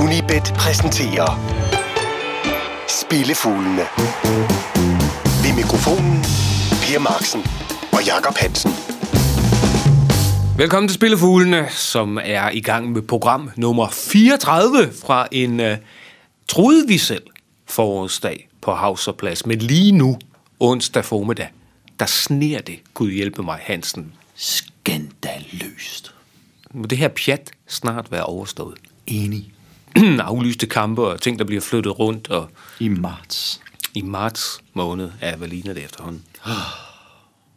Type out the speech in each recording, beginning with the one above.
Unibet præsenterer Spillefuglene. Ved mikrofonen Per Marksen og Jakob Hansen. Velkommen til Spillefuglene, som er i gang med program nummer 34 fra en, uh, troede vi selv, forårsdag på Havs og Plads. Men lige nu, onsdag formiddag, der sner det, Gud hjælpe mig, Hansen. Skandaløst. Må det her pjat snart være overstået? Enig. Aflyste kampe og ting, der bliver flyttet rundt, og I marts. i marts måned er hvad ligner det efterhånden.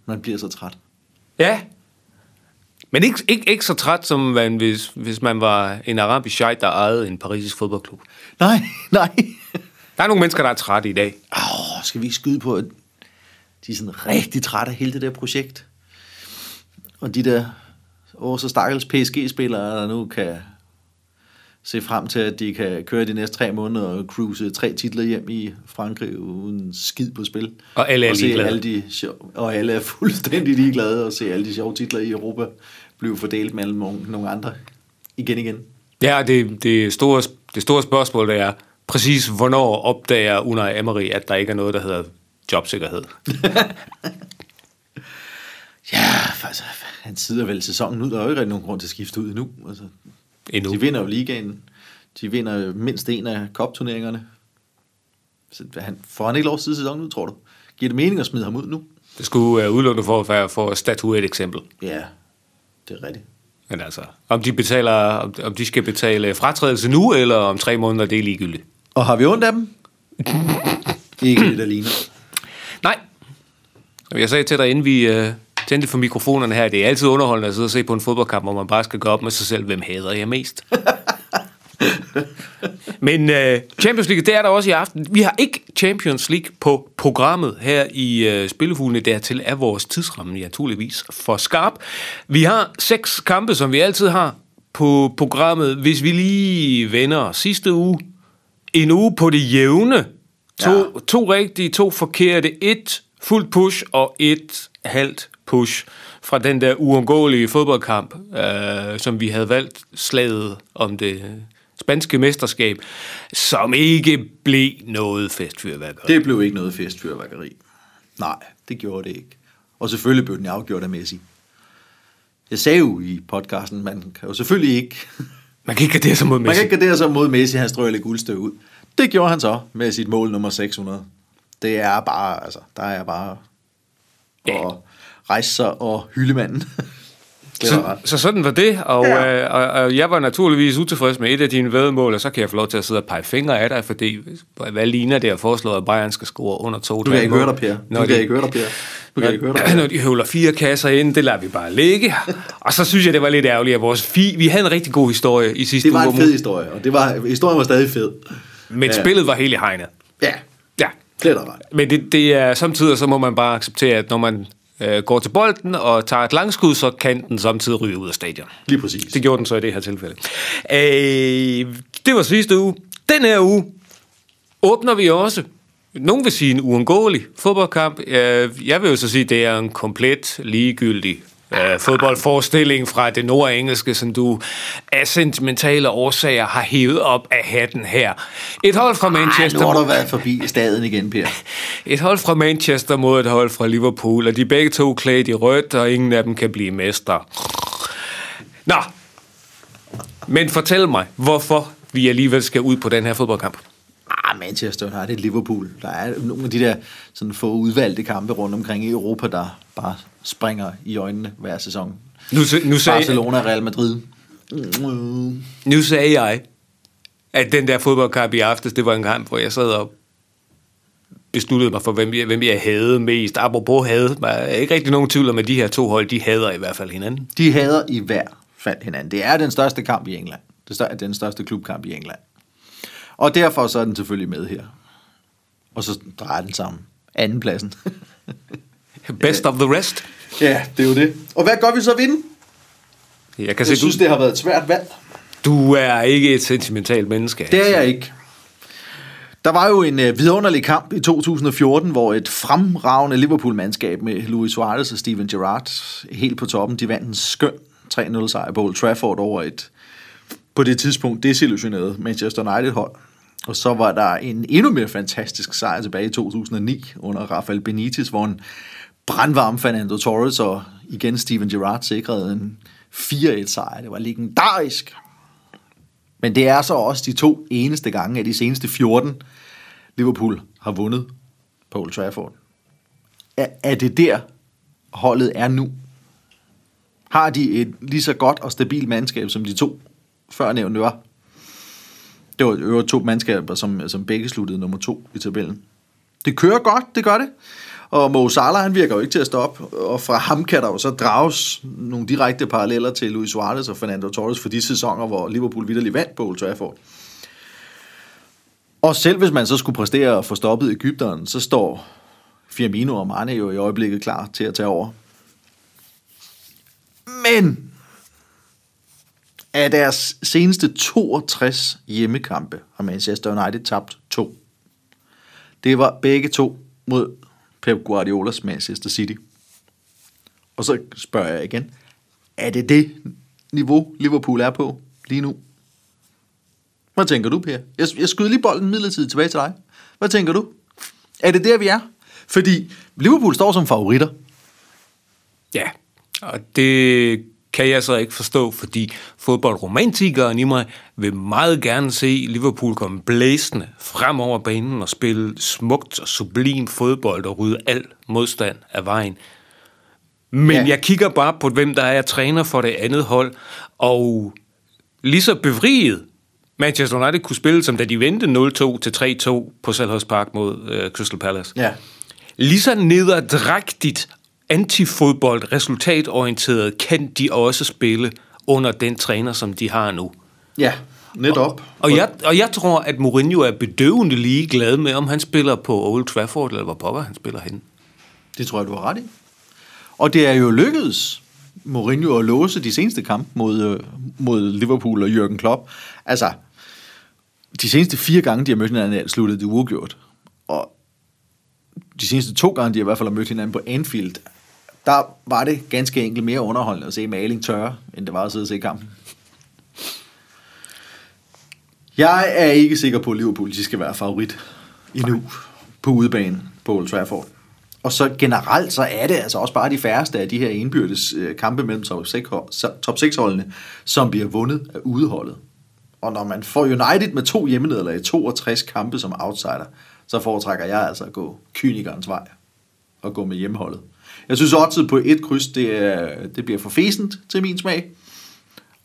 Man bliver så træt. Ja, men ikke, ikke, ikke så træt, som man, hvis, hvis man var en arabisk sheik, der ejede en parisisk fodboldklub. Nej, nej. Der er nogle mennesker, der er trætte i dag. Åh, skal vi skyde på, at de er sådan rigtig trætte af hele det der projekt? Og de der åh, så stakkels PSG-spillere, der nu kan se frem til, at de kan køre de næste tre måneder og cruise tre titler hjem i Frankrig uden skid på spil. Og alle er og ligeglade. alle de sjov, Og alle er fuldstændig ligeglade og se alle de sjove titler i Europa blive fordelt mellem nogle, andre igen igen. Ja, det, det, store, det store spørgsmål det er præcis, hvornår opdager Unai Emery, at der ikke er noget, der hedder jobsikkerhed? Ja, altså, han sidder vel sæsonen ud. Der er jo ikke rigtig nogen grund til at skifte ud endnu. Altså, Endnu. de vinder jo ligaen. De vinder mindst en af kopturneringerne. Så han, får han ikke lov at sidde sæsonen ud, tror du? Giver det mening at smide ham ud nu? Det skulle uh, udelukkende for, at statuere et eksempel. Ja, det er rigtigt. Men altså, om de, betaler, om, om de skal betale fratrædelse nu, eller om tre måneder, det er ligegyldigt. Og har vi ondt af dem? ikke det, der ligner. Nej. Jeg sagde til dig, inden vi uh, tændte for mikrofonerne her, det er altid underholdende at sidde og se på en fodboldkamp, hvor man bare skal gå op med sig selv, hvem hader jeg mest. Men uh, Champions League, det er der også i aften. Vi har ikke Champions League på programmet her i uh, Spillefuglene. Dertil er vores tidsramme naturligvis for skarp. Vi har seks kampe, som vi altid har på programmet. Hvis vi lige vender sidste uge, en uge på det jævne. To, ja. to rigtige, to forkerte. Et fuldt push og et halvt push fra den der uundgåelige fodboldkamp, øh, som vi havde valgt slaget om det spanske mesterskab, som ikke blev noget festfyrværkeri. Det blev ikke noget festfyrværkeri. Nej, det gjorde det ikke. Og selvfølgelig blev den afgjort af Messi. Jeg sagde jo i podcasten, man kan jo selvfølgelig ikke... Man kan ikke gardere sig mod Man Messi. kan ikke gardere sig mod Messi, han strøg lidt guldstøv ud. Det gjorde han så med sit mål nummer 600. Det er bare, altså, der er bare Ja. at rejse sig og hylde manden. Det Så, ret. så sådan var det, og, Ja. øh, og, og jeg var naturligvis utilfreds med et af dine vedmål, og så kan jeg få lov til at sidde og pege fingre af dig, fordi hvad ligner det at foreslå, at Bayern skal score under to Du kan ikke høre dig, Per. Du Når kan de, ikke høre dig, Per. Du kan ikke høre dig, Per. når de høvler fire kasser ind, det lader vi bare ligge. Og så synes jeg, det var lidt ærgerligt, at vores fi, vi havde en rigtig god historie i sidste Det var uge, en fed historie, og det var, historien var stadig fed. men Ja. spillet var helt i hegnet. Ja, Ja, det er der men det, det er samtidig, så må man bare acceptere, at når man øh, går til bolden og tager et langskud, så kan den samtidig ryge ud af stadion. Lige præcis. Det gjorde den så i det her tilfælde. Øh, det var sidste uge. Den her uge åbner vi også. Nogen vil sige en uundgåelig fodboldkamp. Øh, Jeg vil jo så sige, at det er en komplet ligegyldig øh, fodboldforestilling fra det nordengelske, som du af sentimentale årsager har hævet op af hatten her. Et hold fra Ej, Manchester... nu har du været forbi staden igen, Per. Et hold fra Manchester mod et hold fra Liverpool, og de begge to klædt i rødt, og ingen af dem kan blive mestre. Nå, men fortæl mig, hvorfor vi alligevel skal ud på den her fodboldkamp. Ah, Manchester United, Liverpool. Der er nogle af de der sådan få udvalgte kampe rundt omkring i Europa, der bare springer i øjnene hver sæson. Nu, nu, sagde, Barcelona, Real Madrid. Nu sagde jeg, at den der fodboldkamp i aftes, det var en kamp, hvor jeg sad og besluttede mig for, hvem jeg, hvem jeg havde mest. Apropos havde, der er ikke rigtig nogen tvivl om, at de her to hold, de hader i hvert fald hinanden. De hader i hver fald hinanden. Det er den største kamp i England. Det er den største klubkamp i England. Og derfor så er den selvfølgelig med her. Og så drejer den sammen. Anden pladsen. Best of the rest. ja, det er jo det. Og hvad gør vi så ved den? Jeg kan se, Jeg synes, du, det har været et svært valg. du er ikke et sentimentalt menneske. Det er jeg ikke. Der var jo en øh, vidunderlig kamp i 2014, hvor et fremragende Liverpool-mandskab med Luis Suarez og Steven Gerrard helt på toppen, de vandt en skøn 3-0 sejr på Old Trafford over et på det tidspunkt desillusionerede Manchester United-hold. Og så var der en endnu mere fantastisk sejr tilbage i 2009 under Rafael Benitez, hvor en brandvarm Fernando Torres og igen Steven Gerrard sikrede en 4-1 sejr. Det var legendarisk. Men det er så også de to eneste gange af de seneste 14, Liverpool har vundet på Old Trafford. Er, er det der, holdet er nu? Har de et lige så godt og stabilt mandskab, som de to førnævnte var? Det var øvrigt to mandskaber, som, som begge sluttede nummer to i tabellen. Det kører godt, det gør det. Og Mo Salah, han virker jo ikke til at stoppe. Og fra ham kan der jo så drages nogle direkte paralleller til Luis Suarez og Fernando Torres for de sæsoner, hvor Liverpool vidderlig vandt på Old Trafford. Og selv hvis man så skulle præstere at få stoppet Ægypteren, så står Firmino og Mane jo i øjeblikket klar til at tage over. Men af deres seneste 62 hjemmekampe har Manchester United tabt to. Det var begge to mod Pep Guardiolas Manchester City. Og så spørger jeg igen, er det det niveau, Liverpool er på lige nu? Hvad tænker du, Per? Jeg, jeg skyder lige bolden midlertidigt tilbage til dig. Hvad tænker du? Er det der, vi er? Fordi Liverpool står som favoritter. Ja, og det kan jeg så ikke forstå, fordi fodboldromantikeren i mig vil meget gerne se Liverpool komme blæsende frem over banen og spille smukt og sublim fodbold og rydde al modstand af vejen. Men ja. jeg kigger bare på, hvem der er træner for det andet hold, og lige så befriet Manchester United kunne spille, som da de vendte 0-2 til 3-2 på Selhurst Park mod uh, Crystal Palace. Ja. Lige så nederdrægtigt antifodbold, resultatorienteret, kan de også spille under den træner, som de har nu. Ja, netop. Og, og, jeg, og jeg tror, at Mourinho er bedøvende ligeglad med, om han spiller på Old Trafford, eller hvor pokker han spiller hen. Det tror jeg, du har ret i. Og det er jo lykkedes Mourinho at låse de seneste kampe mod, øh, mod Liverpool og Jürgen Klopp. Altså, de seneste fire gange, de har mødt hinanden, sluttede det uafgjort. Og de seneste to gange, de har i hvert fald mødt hinanden på Anfield, der var det ganske enkelt mere underholdende at se maling tørre, end det var at sidde og se kampen. Jeg er ikke sikker på, at Liverpool de skal være favorit endnu på udebane på Old Trafford. Og så generelt, så er det altså også bare de færreste af de her indbyrdes øh, kampe mellem top 6, top 6 holdene, som bliver vundet af udeholdet. Og når man får United med to hjemmenederlag i 62 kampe som outsider, så foretrækker jeg altså at gå kynikernes vej og gå med hjemmeholdet. Jeg synes også på et kryds, det, er, det bliver for fæsent til min smag.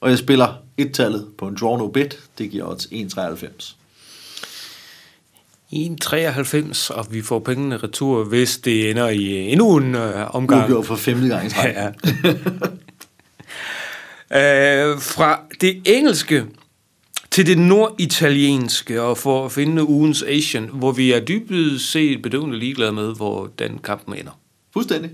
Og jeg spiller et-tallet på en draw no bet. Det giver odds 1,93. 1,93, og vi får pengene retur, hvis det ender i endnu en øh, omgang. Udgjort for femte gang i træk. Ja. øh, fra det engelske til det norditalienske, og for at finde ugens Asian, hvor vi er dybest set bedøvende ligeglade med, hvor den kamp ender. Fuldstændig.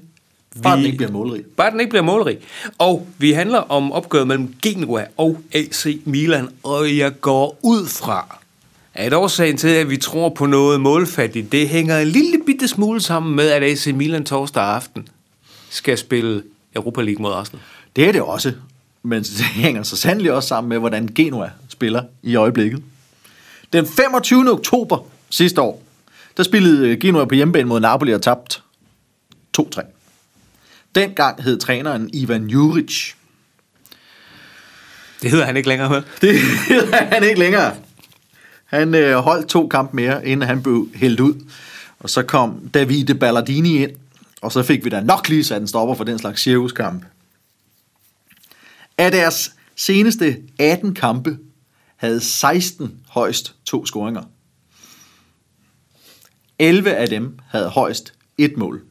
Bare vi, den ikke bliver målrig. Bare den ikke bliver målrig. Og vi handler om opgøret mellem Genua og AC Milan, og jeg går ud fra, at årsagen til, at vi tror på noget målfattigt, det hænger en lille bitte smule sammen med, at AC Milan torsdag aften skal spille Europa League mod Arsenal. Det er det også, men det hænger så sandelig også sammen med, hvordan Genua spiller i øjeblikket. Den 25. oktober sidste år, der spillede Genua på hjemmebane mod Napoli og tabt 2-3. Dengang hed træneren Ivan Juric. Det hedder han ikke længere, vel? Det hedder han ikke længere. Han øh, holdt to kampe mere, inden han blev hældt ud. Og så kom Davide Ballardini ind, og så fik vi da nok lige sat en stopper for den slags cirkuskamp. Af deres seneste 18 kampe havde 16 højst to scoringer. 11 af dem havde højst et mål.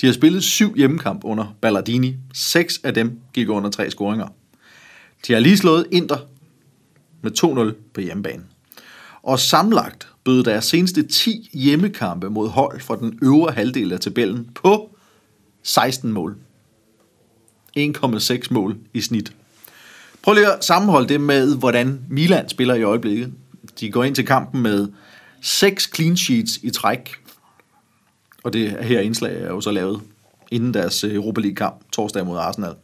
De har spillet syv hjemmekamp under Ballardini. Seks af dem gik under tre scoringer. De har lige slået Inter med 2-0 på hjemmebane. Og samlet bød deres seneste 10 hjemmekampe mod hold fra den øvre halvdel af tabellen på 16 mål. 1,6 mål i snit. Prøv lige at sammenholde det med, hvordan Milan spiller i øjeblikket. De går ind til kampen med seks clean sheets i træk. Og det her indslag er jo så lavet inden deres øh, Europa League-kamp torsdag mod Arsenal.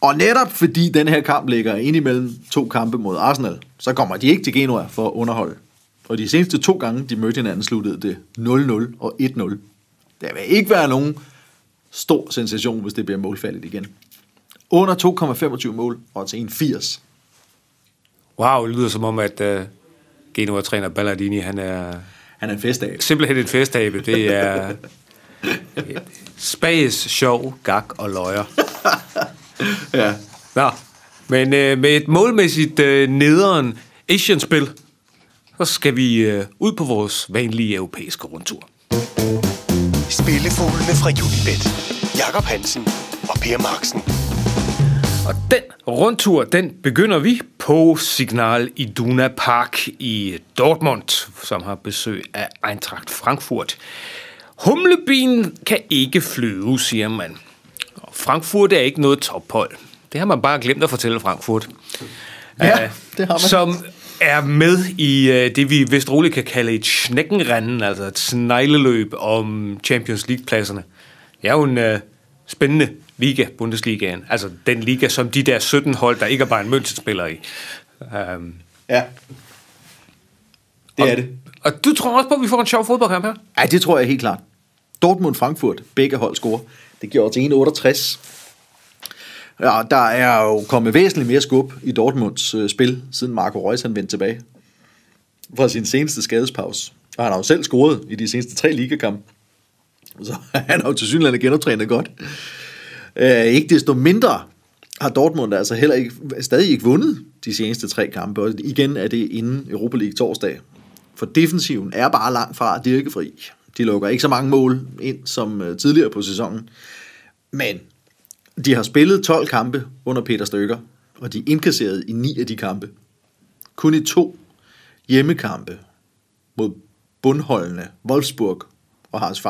Og netop fordi den her kamp ligger ind imellem to kampe mod Arsenal, så kommer de ikke til Genua for at underholde. Og de seneste to gange, de mødte hinanden, sluttede det 0-0 og 1-0. Der vil ikke være nogen stor sensation, hvis det bliver målfaldet igen. Under 2,25 mål og til 1,80. Wow, det lyder som om, at uh, Genua-træner Ballardini, han er Han er en festabe. simpelthen et festabe. Det er space, sjov, gak og løjer. Ja. Nå, men øh, med et målmæssigt øh, nederen Asian-spil, så skal vi øh, ud på vores vanlige europæiske rundtur. Spillefuglene fra Unibet. Jakob Hansen og Per Marksen. Og den rundtur, den begynder vi på Signal Iduna Park i Dortmund, som har besøg af Eintracht Frankfurt. Humlebien kan ikke flyve, siger man. Og Frankfurt er ikke noget tophold. Det har man bare glemt at fortælle Frankfurt. Ja, Øh, det har man. Som er med i øh, det, vi vist roligt kan kalde et snækkenrennen, altså et snegleløb om Champions League-pladserne. Det er jo en øh, spændende liga, Bundesligaen. Altså den liga, som de der 17 hold, der ikke er bare en München spiller i. Um, Ja. Det er det. og du tror også på, at vi får en sjov fodboldkamp her? Ja, det tror jeg helt klart. Dortmund-Frankfurt, begge hold scorer. Det giver til 1,68. Ja, der er jo kommet væsentligt mere skub i Dortmunds øh, spil, siden Marco Reus han vendte tilbage fra sin seneste skadespause. Og han har jo selv scoret i de seneste tre ligakampe. Så han har jo til synligheden genoptrænet godt. Øh, ikke desto mindre har Dortmund altså heller ikke, stadig ikke vundet de seneste tre kampe. Og igen er det inden Europa League torsdag. For defensiven er bare langt fra dirkefri. De lukker ikke så mange mål ind som øh, tidligere på sæsonen. Men de har spillet 12 kampe under Peter Støkker, og de er indkasseret i 9 af de kampe. Kun i to hjemmekampe mod bundholdene Wolfsburg og Hans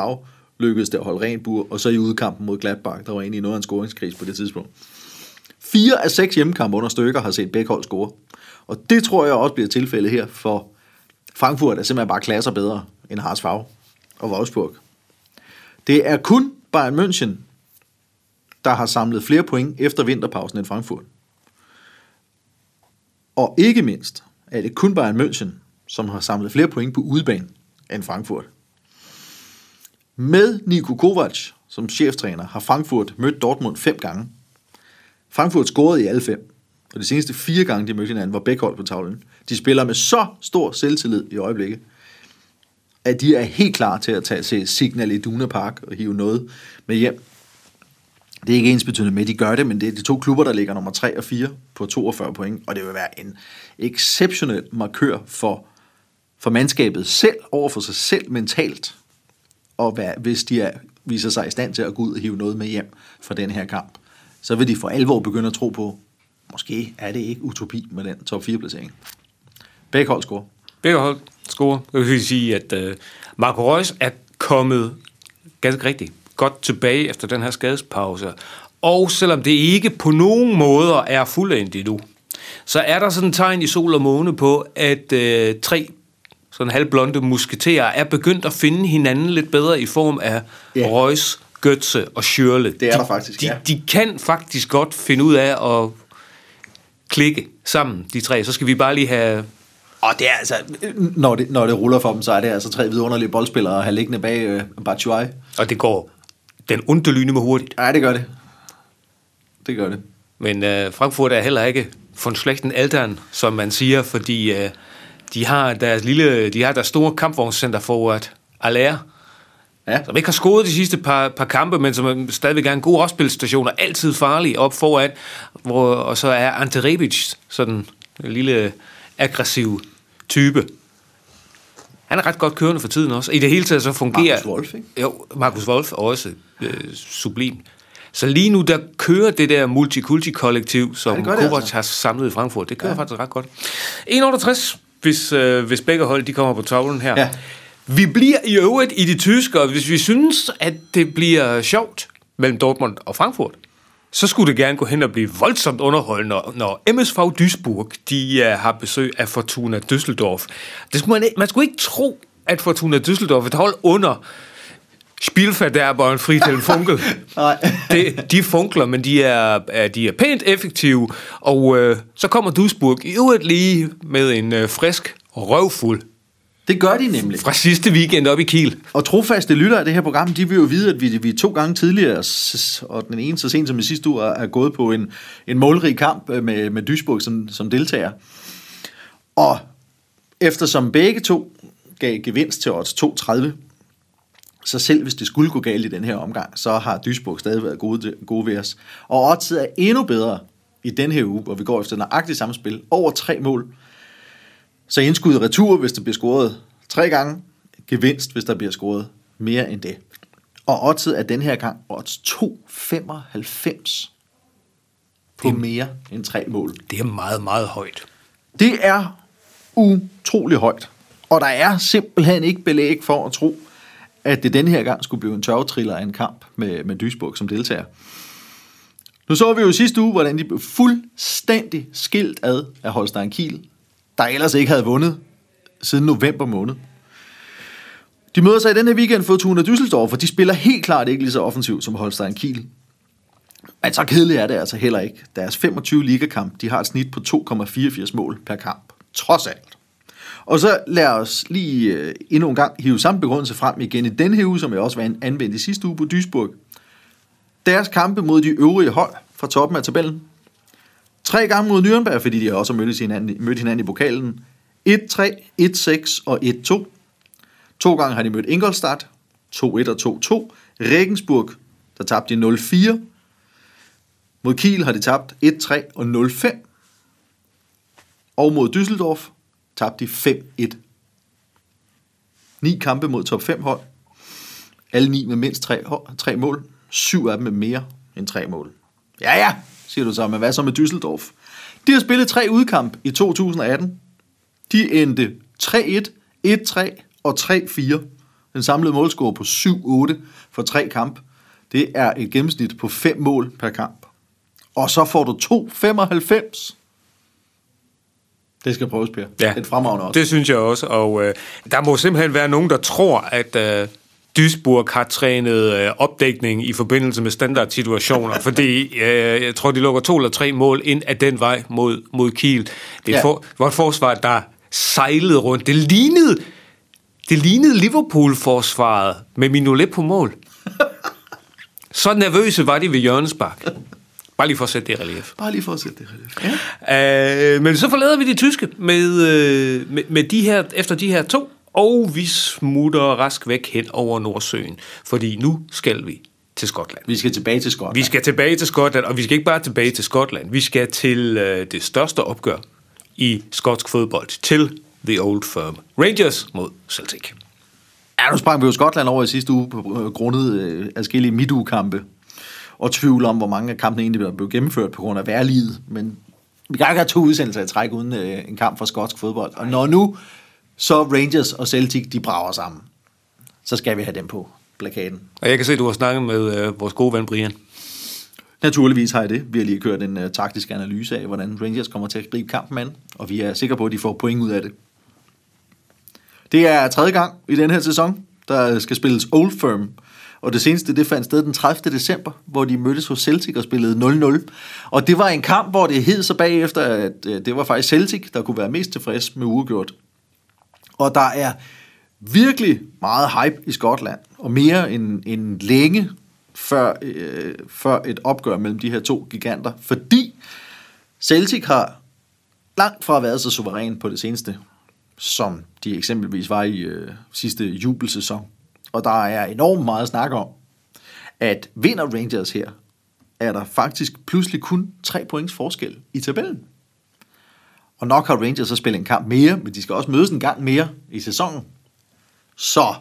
lykkedes det at holde ren bur, og så i udkampen mod Gladbach, der var egentlig noget af en scoringskris på det tidspunkt. Fire af seks hjemmekampe under stykker har set begge hold score. Og det tror jeg også bliver tilfældet her, for Frankfurt er simpelthen bare klasser bedre end Haas Favre og Wolfsburg. Det er kun Bayern München, der har samlet flere point efter vinterpausen end Frankfurt. Og ikke mindst er det kun Bayern München, som har samlet flere point på udebane end Frankfurt. Med Niko Kovac som cheftræner har Frankfurt mødt Dortmund fem gange. Frankfurt scorede i alle fem, og de seneste fire gange, de mødte hinanden, var begge hold på tavlen. De spiller med så stor selvtillid i øjeblikket, at de er helt klar til at tage til Signal i Duna Park og hive noget med hjem. Det er ikke ens betydende med, at de gør det, men det er de to klubber, der ligger nummer 3 og 4 på 42 point, og det vil være en exceptionel markør for, for mandskabet selv, over for sig selv mentalt, og hvad, hvis de er, viser sig i stand til at gå ud og hive noget med hjem fra den her kamp, så vil de for alvor begynde at tro på, måske er det ikke utopi med den top 4-placering. Begge hold scorer. Begge hold scorer. Jeg vil sige, at uh, Marco Reus er kommet ganske rigtigt godt tilbage efter den her skadespause. Og selvom det ikke på nogen måder er fuldendt endnu, så er der sådan en tegn i sol og måne på, at øh, tre sådan halvblonde musketerer er begyndt at finde hinanden lidt bedre i form af yeah. Reus, Götze og Schürrle. Det er de, der faktisk, de, ja. de kan faktisk godt finde ud af at klikke sammen, de tre. Så skal vi bare lige have Og det er altså, når det, når det ruller for dem, så er det altså tre vidunderlige boldspillere at have liggende bag øh, Batshuayi. Og det går den underlyne med hurtigt. Ja, det gør det. Det gør det. Men øh, Frankfurt er heller ikke von schlechten Eltern, som man siger, fordi øh, de har deres lille, de har deres store kampvognscenter forward, Allaire, Ja. som ikke har scoret de sidste par, par kampe, men som stadigvæk er en god opspilstation og altid farlig op foran, hvor, og så er Ante Rebic sådan en lille aggressiv type. Han er ret godt kørende for tiden også. I det hele taget så fungerer... Marcus Wolf, ikke? Jo, Markus Wolf også øh, sublim. Så lige nu, der kører det der multikulti-kollektiv, som Ja, Kovac altså. har samlet i Frankfurt. Det kører ja. faktisk ret godt. 1,68, hvis, øh, hvis begge hold de kommer på tavlen her. Ja. Vi bliver i øvrigt i de tyske, og hvis vi synes, at det bliver sjovt mellem Dortmund og Frankfurt, så skulle det gerne gå hen og blive voldsomt underholdende, når, når MSV Duisburg de, uh, har besøg af Fortuna Düsseldorf. Det skulle man, ikke- man skulle ikke tro, at Fortuna Düsseldorf, et hold under Spilfadærber og en frital funkel. Nej. det, de funkler, men de er, er, de er pænt effektive. Og øh, så kommer Duisburg i øvrigt lige med en øh, frisk røvfuld Det gør de nemlig. fra sidste weekend op i Kiel. Og trofaste lyttere af det her program, de vil jo vide, at vi, vi to gange tidligere, og den ene så sent som i sidste uge, er er gået på en, en målrig kamp øh, med, med Duisburg som, som deltager. Og eftersom begge to gav gevinst til odds 2,30, så selv hvis det skulle gå galt i den her omgang, så har Duisburg stadig været gode, gode ved os. Og oddset er endnu bedre i den her uge, hvor vi går efter nøjagtigt samme spil, over tre mål. Så indskud retur, hvis der bliver scoret tre gange, gevinst, hvis der bliver scoret mere end det. Og oddset er den her gang odds 2,95 på mere end tre mål. Det er meget, meget højt. Det er utrolig højt. Og der er simpelthen ikke belæg for at tro, at det den her gang skulle blive en tørvetriller af en kamp med, med Duisburg som deltager. Nu så vi jo sidste uge, hvordan de blev fuldstændig skilt ad af Holstein Kiel, der ellers ikke havde vundet siden november måned. De møder sig i den her weekend for Fortuna Düsseldorf, for de spiller helt klart ikke lige så offensivt som Holstein Kiel. Men så kedeligt er det altså heller ikke. Deres 25 ligakamp, de har et snit på 2,84 mål per kamp. Trods alt. Og så lad os lige øh, endnu en gang hive samme begrundelse frem igen i den her uge, som jeg også var anvendt i sidste uge på Duisburg. Deres kampe mod de øvrige hold fra toppen af tabellen. Tre gange mod Nürnberg, fordi de også har mødt hinanden, mødt hinanden i pokalen. 1-3, 1-6 og 1-2. To gange har de mødt Ingolstadt. 2-1 og 2-2. Regensburg, der tabte de 0-4. Mod Kiel har de tabt 1-3 og 0-5. Og mod Düsseldorf tabte de 5-1. Ni kampe mod top 5 hold. Alle ni med mindst tre, tre mål. Syv af dem med mere end tre mål. Ja, ja, siger du så, men hvad så med Düsseldorf? De har spillet tre udkamp i 2018. De endte 3-1, 1-3 og 3-4. Den samlede målscore på 7-8 for tre kamp. Det er et gennemsnit på 5 mål per kamp. Og så får du 2,95. Det skal prøves, Per. Ja, Et fremragende også. det synes jeg også. Og øh, der må simpelthen være nogen, der tror, at øh, Duisburg har trænet øh, opdækning i forbindelse med standardsituationer, fordi øh, jeg tror, de lukker to eller tre mål ind af den vej mod, mod Kiel. Det Ja. for, var et forsvar, der sejlede rundt. Det lignede, det lignede Liverpool-forsvaret med Minolet på mål. Så nervøse var de ved Jørgens Bak. Bare lige for at sætte det i relief. Bare lige for at sætte det her. Ja. Øh, men så forlader vi de tyske med, øh, med, med de her, efter de her to, og vi smutter rask væk hen over Nordsøen, fordi nu skal vi til Skotland. Vi skal tilbage til Skotland. Vi skal tilbage til Skotland, og vi skal ikke bare tilbage til Skotland, vi skal til øh, det største opgør i skotsk fodbold, til The Old Firm. Rangers mod Celtic. Ja, nu sprang vi jo Skotland over i sidste uge på grundet øh, adskillige midtugekampe og tvivl om, hvor mange af kampene egentlig blev gennemført på grund af værliget. Men vi kan ikke have to udsendelser i træk uden øh, en kamp for skotsk fodbold. Og når nu så Rangers og Celtic, de brager sammen, så skal vi have dem på plakaten. Og jeg kan se, at du har snakket med øh, vores gode ven Brian. Naturligvis har jeg det. Vi har lige kørt en uh, taktisk analyse af, hvordan Rangers kommer til at gribe kampen an, og vi er sikre på, at de får point ud af det. Det er tredje gang i den her sæson, der skal spilles Old Firm, og det seneste det fandt sted den 30. december, hvor de mødtes hos Celtic og spillede 0-0. Og det var en kamp, hvor det hed så bagefter, at øh, det var faktisk Celtic, der kunne være mest tilfreds med uregjort. Og der er virkelig meget hype i Skotland, og mere end, end længe før, øh, før et opgør mellem de her to giganter, fordi Celtic har langt fra været så suveræn på det seneste, som de eksempelvis var i øh, sidste jubelsæson. Og der er enormt meget snak om, at vinder Rangers her, er der faktisk pludselig kun tre points forskel i tabellen. Og nok har Rangers så spillet en kamp mere, men de skal også mødes en gang mere i sæsonen. Så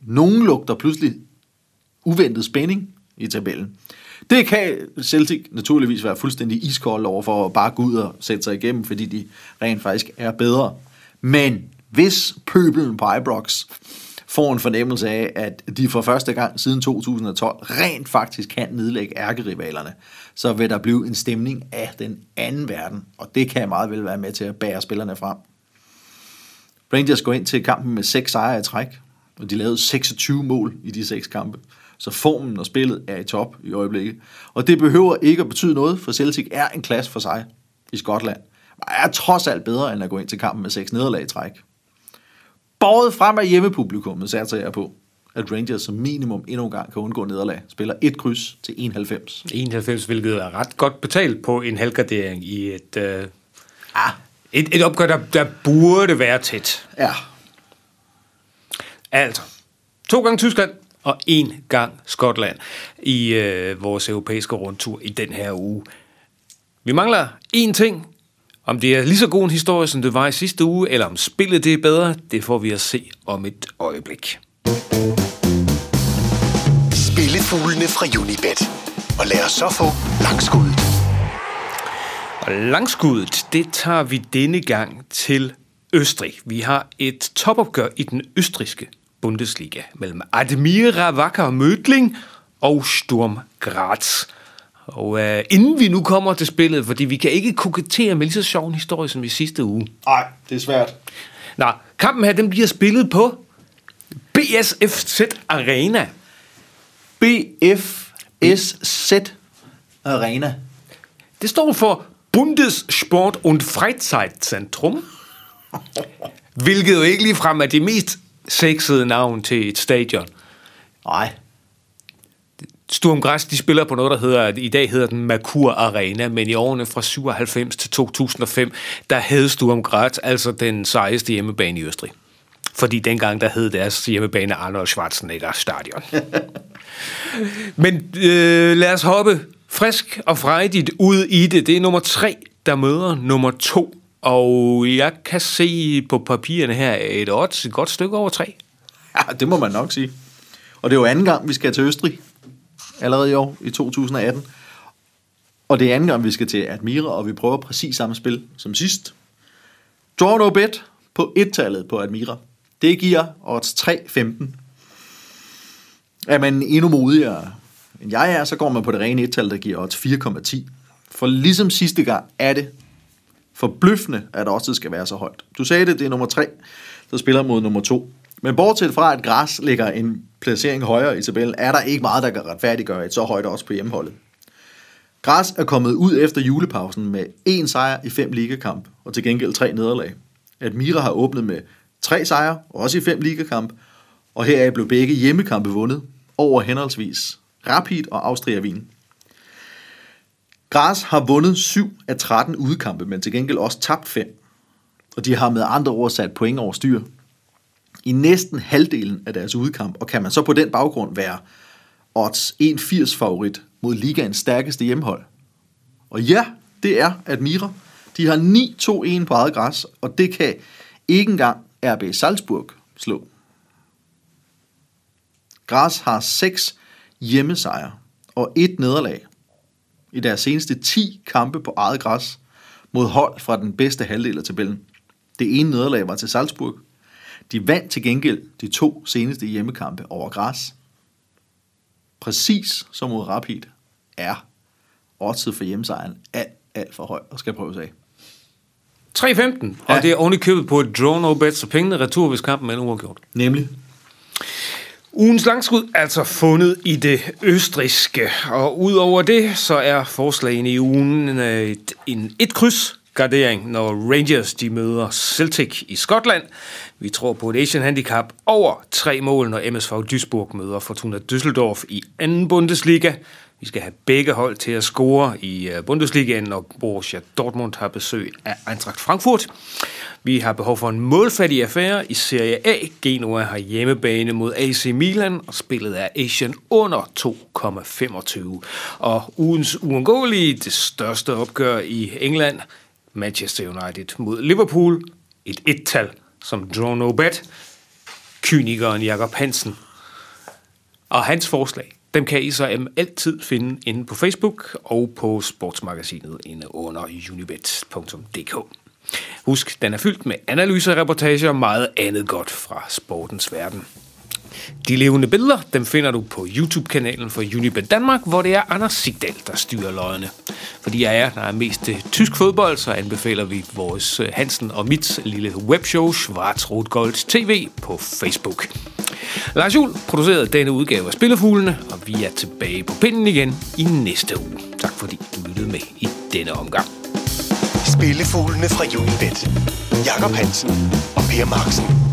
nogen lugter pludselig uventet spænding i tabellen. Det kan Celtic naturligvis være fuldstændig iskold over for at bare gå ud og sætte sig igennem, fordi de rent faktisk er bedre. Men hvis pøbelen på Ibrox får en fornemmelse af, at de for første gang siden 2012 rent faktisk kan nedlægge ærkerivalerne, så vil der blive en stemning af den anden verden, og det kan meget vel være med til at bære spillerne frem. Rangers går ind til kampen med seks sejre i træk. og de lavede 26 mål i de seks kampe. Så formen og spillet er i top i øjeblikket. Og det behøver ikke at betyde noget, for Celtic er en klasse for sig i Skotland. Og er trods alt bedre, end at gå ind til kampen med seks nederlag i træk. Båret frem af hjemmepublikummet satser jeg på, at Rangers som minimum endnu en gang kan undgå nederlag. Spiller et kryds til 91. 91, hvilket er ret godt betalt på en halvgradering i et, øh, ah. et, et opgør, der, der burde være tæt. Ja, Altså, to gange Tyskland og en gang Skotland i øh, vores europæiske rundtur i den her uge. Vi mangler én ting. Om det er lige så god en historie, som det var i sidste uge, eller om spillet det er bedre, det får vi at se om et øjeblik. Spillefuglene fra Unibet. Og lad os så få langskuddet. Og langskuddet, det tager vi denne gang til Østrig. Vi har et topopgør i den østriske Bundesliga mellem Admira Wacker Mödling og Sturm Graz. Og øh, inden vi nu kommer til spillet, fordi vi kan ikke kokettere med lige så sjov en historie som i sidste uge. nej, det er svært. Nå, kampen her, den bliver spillet på BSFZ Arena. BFSZ Arena. Det står for Bundessport- und Freizeitzentrum, hvilket jo ikke ligefrem er det mest sexede navn til et stadion. Nej, Sturm Græs, de spiller på noget, der hedder, i dag hedder den Merkur Arena, men i årene fra 97 til 2005, der hed Sturm Graz altså den sejeste hjemmebane i Østrig. Fordi dengang, der hed deres hjemmebane Arnold Schwarzenegger Stadion. men øh, lad os hoppe frisk og frejdigt ud i det. Det er nummer tre, der møder nummer to. Og jeg kan se på papirerne her et odds, et godt stykke over tre. ja, det må man nok sige. Og det er jo anden gang, vi skal til Østrig. Allerede i år, i 2018. Og det er anden gang, vi skal til Admira, og vi prøver præcis samme spil som sidst. Draw no bet på et-tallet på Admira. Det giver odds 3,15. Er man endnu modigere end jeg er, så går man på det rene et-tal, der giver odds 4,10. For ligesom sidste gang er det forbløffende, at også skal være så højt. Du sagde det, det er nummer 3, der spiller mod nummer 2. Men bortset fra, at Græs ligger en placering højere i tabellen, er der ikke meget, der kan retfærdiggøre et så højt også på hjemmeholdet. Græs er kommet ud efter julepausen med én sejr i fem ligakamp, og til gengæld tre nederlag. Admira har åbnet med tre sejre, også i fem ligakamp, og heraf blev begge hjemmekampe vundet over henholdsvis Rapid og Austria Wien. Græs har vundet 7 af 13 udkampe, men til gengæld også tabt 5. Og de har med andre ord sat point over styr i næsten halvdelen af deres udkamp, og kan man så på den baggrund være odds 1,80 favorit mod ligaens stærkeste hjemmehold. Og ja, det er Admira. De har 9-2-1 på eget græs, og det kan ikke engang RB Salzburg slå. Græs har 6 hjemmesejre og et nederlag i deres seneste 10 kampe på eget græs mod hold fra den bedste halvdel af tabellen. Det ene nederlag var til Salzburg. De vandt til gengæld de to seneste hjemmekampe over græs. Præcis som mod Rapid er oddset for hjemmesejren alt, alt for høj og skal prøves af. 3-15, og Ja. det er oven i købet på et draw no bet, så pengene retur, hvis kampen er uafgjort. Nemlig. Ugens langskud er altså fundet i det østriske, og udover det, så er forslagene i ugen øh, et, en et kryds gardering, når Rangers de møder Celtic i Skotland. Vi tror på et Asian Handicap over tre mål, når MSV Duisburg møder Fortuna Düsseldorf i anden Bundesliga. Vi skal have begge hold til at score i øh, Bundesligaen, når Borussia Dortmund har besøg af Eintracht Frankfurt. Vi har behov for en målfattig affære i Serie A. Genoa har hjemmebane mod AC Milan, og spillet er Asian under 2,25. Og ugens uundgåelige, det største opgør i England, Manchester United mod Liverpool. Et et-tal som draw no bet. Kynikeren Jakob Hansen og hans forslag, dem kan I så em, altid finde inde på Facebook og på sportsmagasinet inde under unibet.dk. Husk, den er fyldt med analyser, reportager og meget andet godt fra sportens verden. De levende billeder, dem finder du på YouTube-kanalen for Unibet Danmark, hvor det er Anders Sigdal, der styrer løgene. Fordi jeg er, der er mest øh, tysk fodbold, så anbefaler vi vores øh, Hansen og mit lille webshow Schwarzrot Gold TV på Facebook. Lars Juhl producerede denne udgave af Spillefuglene, og vi er tilbage på pinden igen i næste uge. Tak fordi du lyttede med i denne omgang. Spillefuglene fra Unibet. Jakob Hansen og Per Marksen.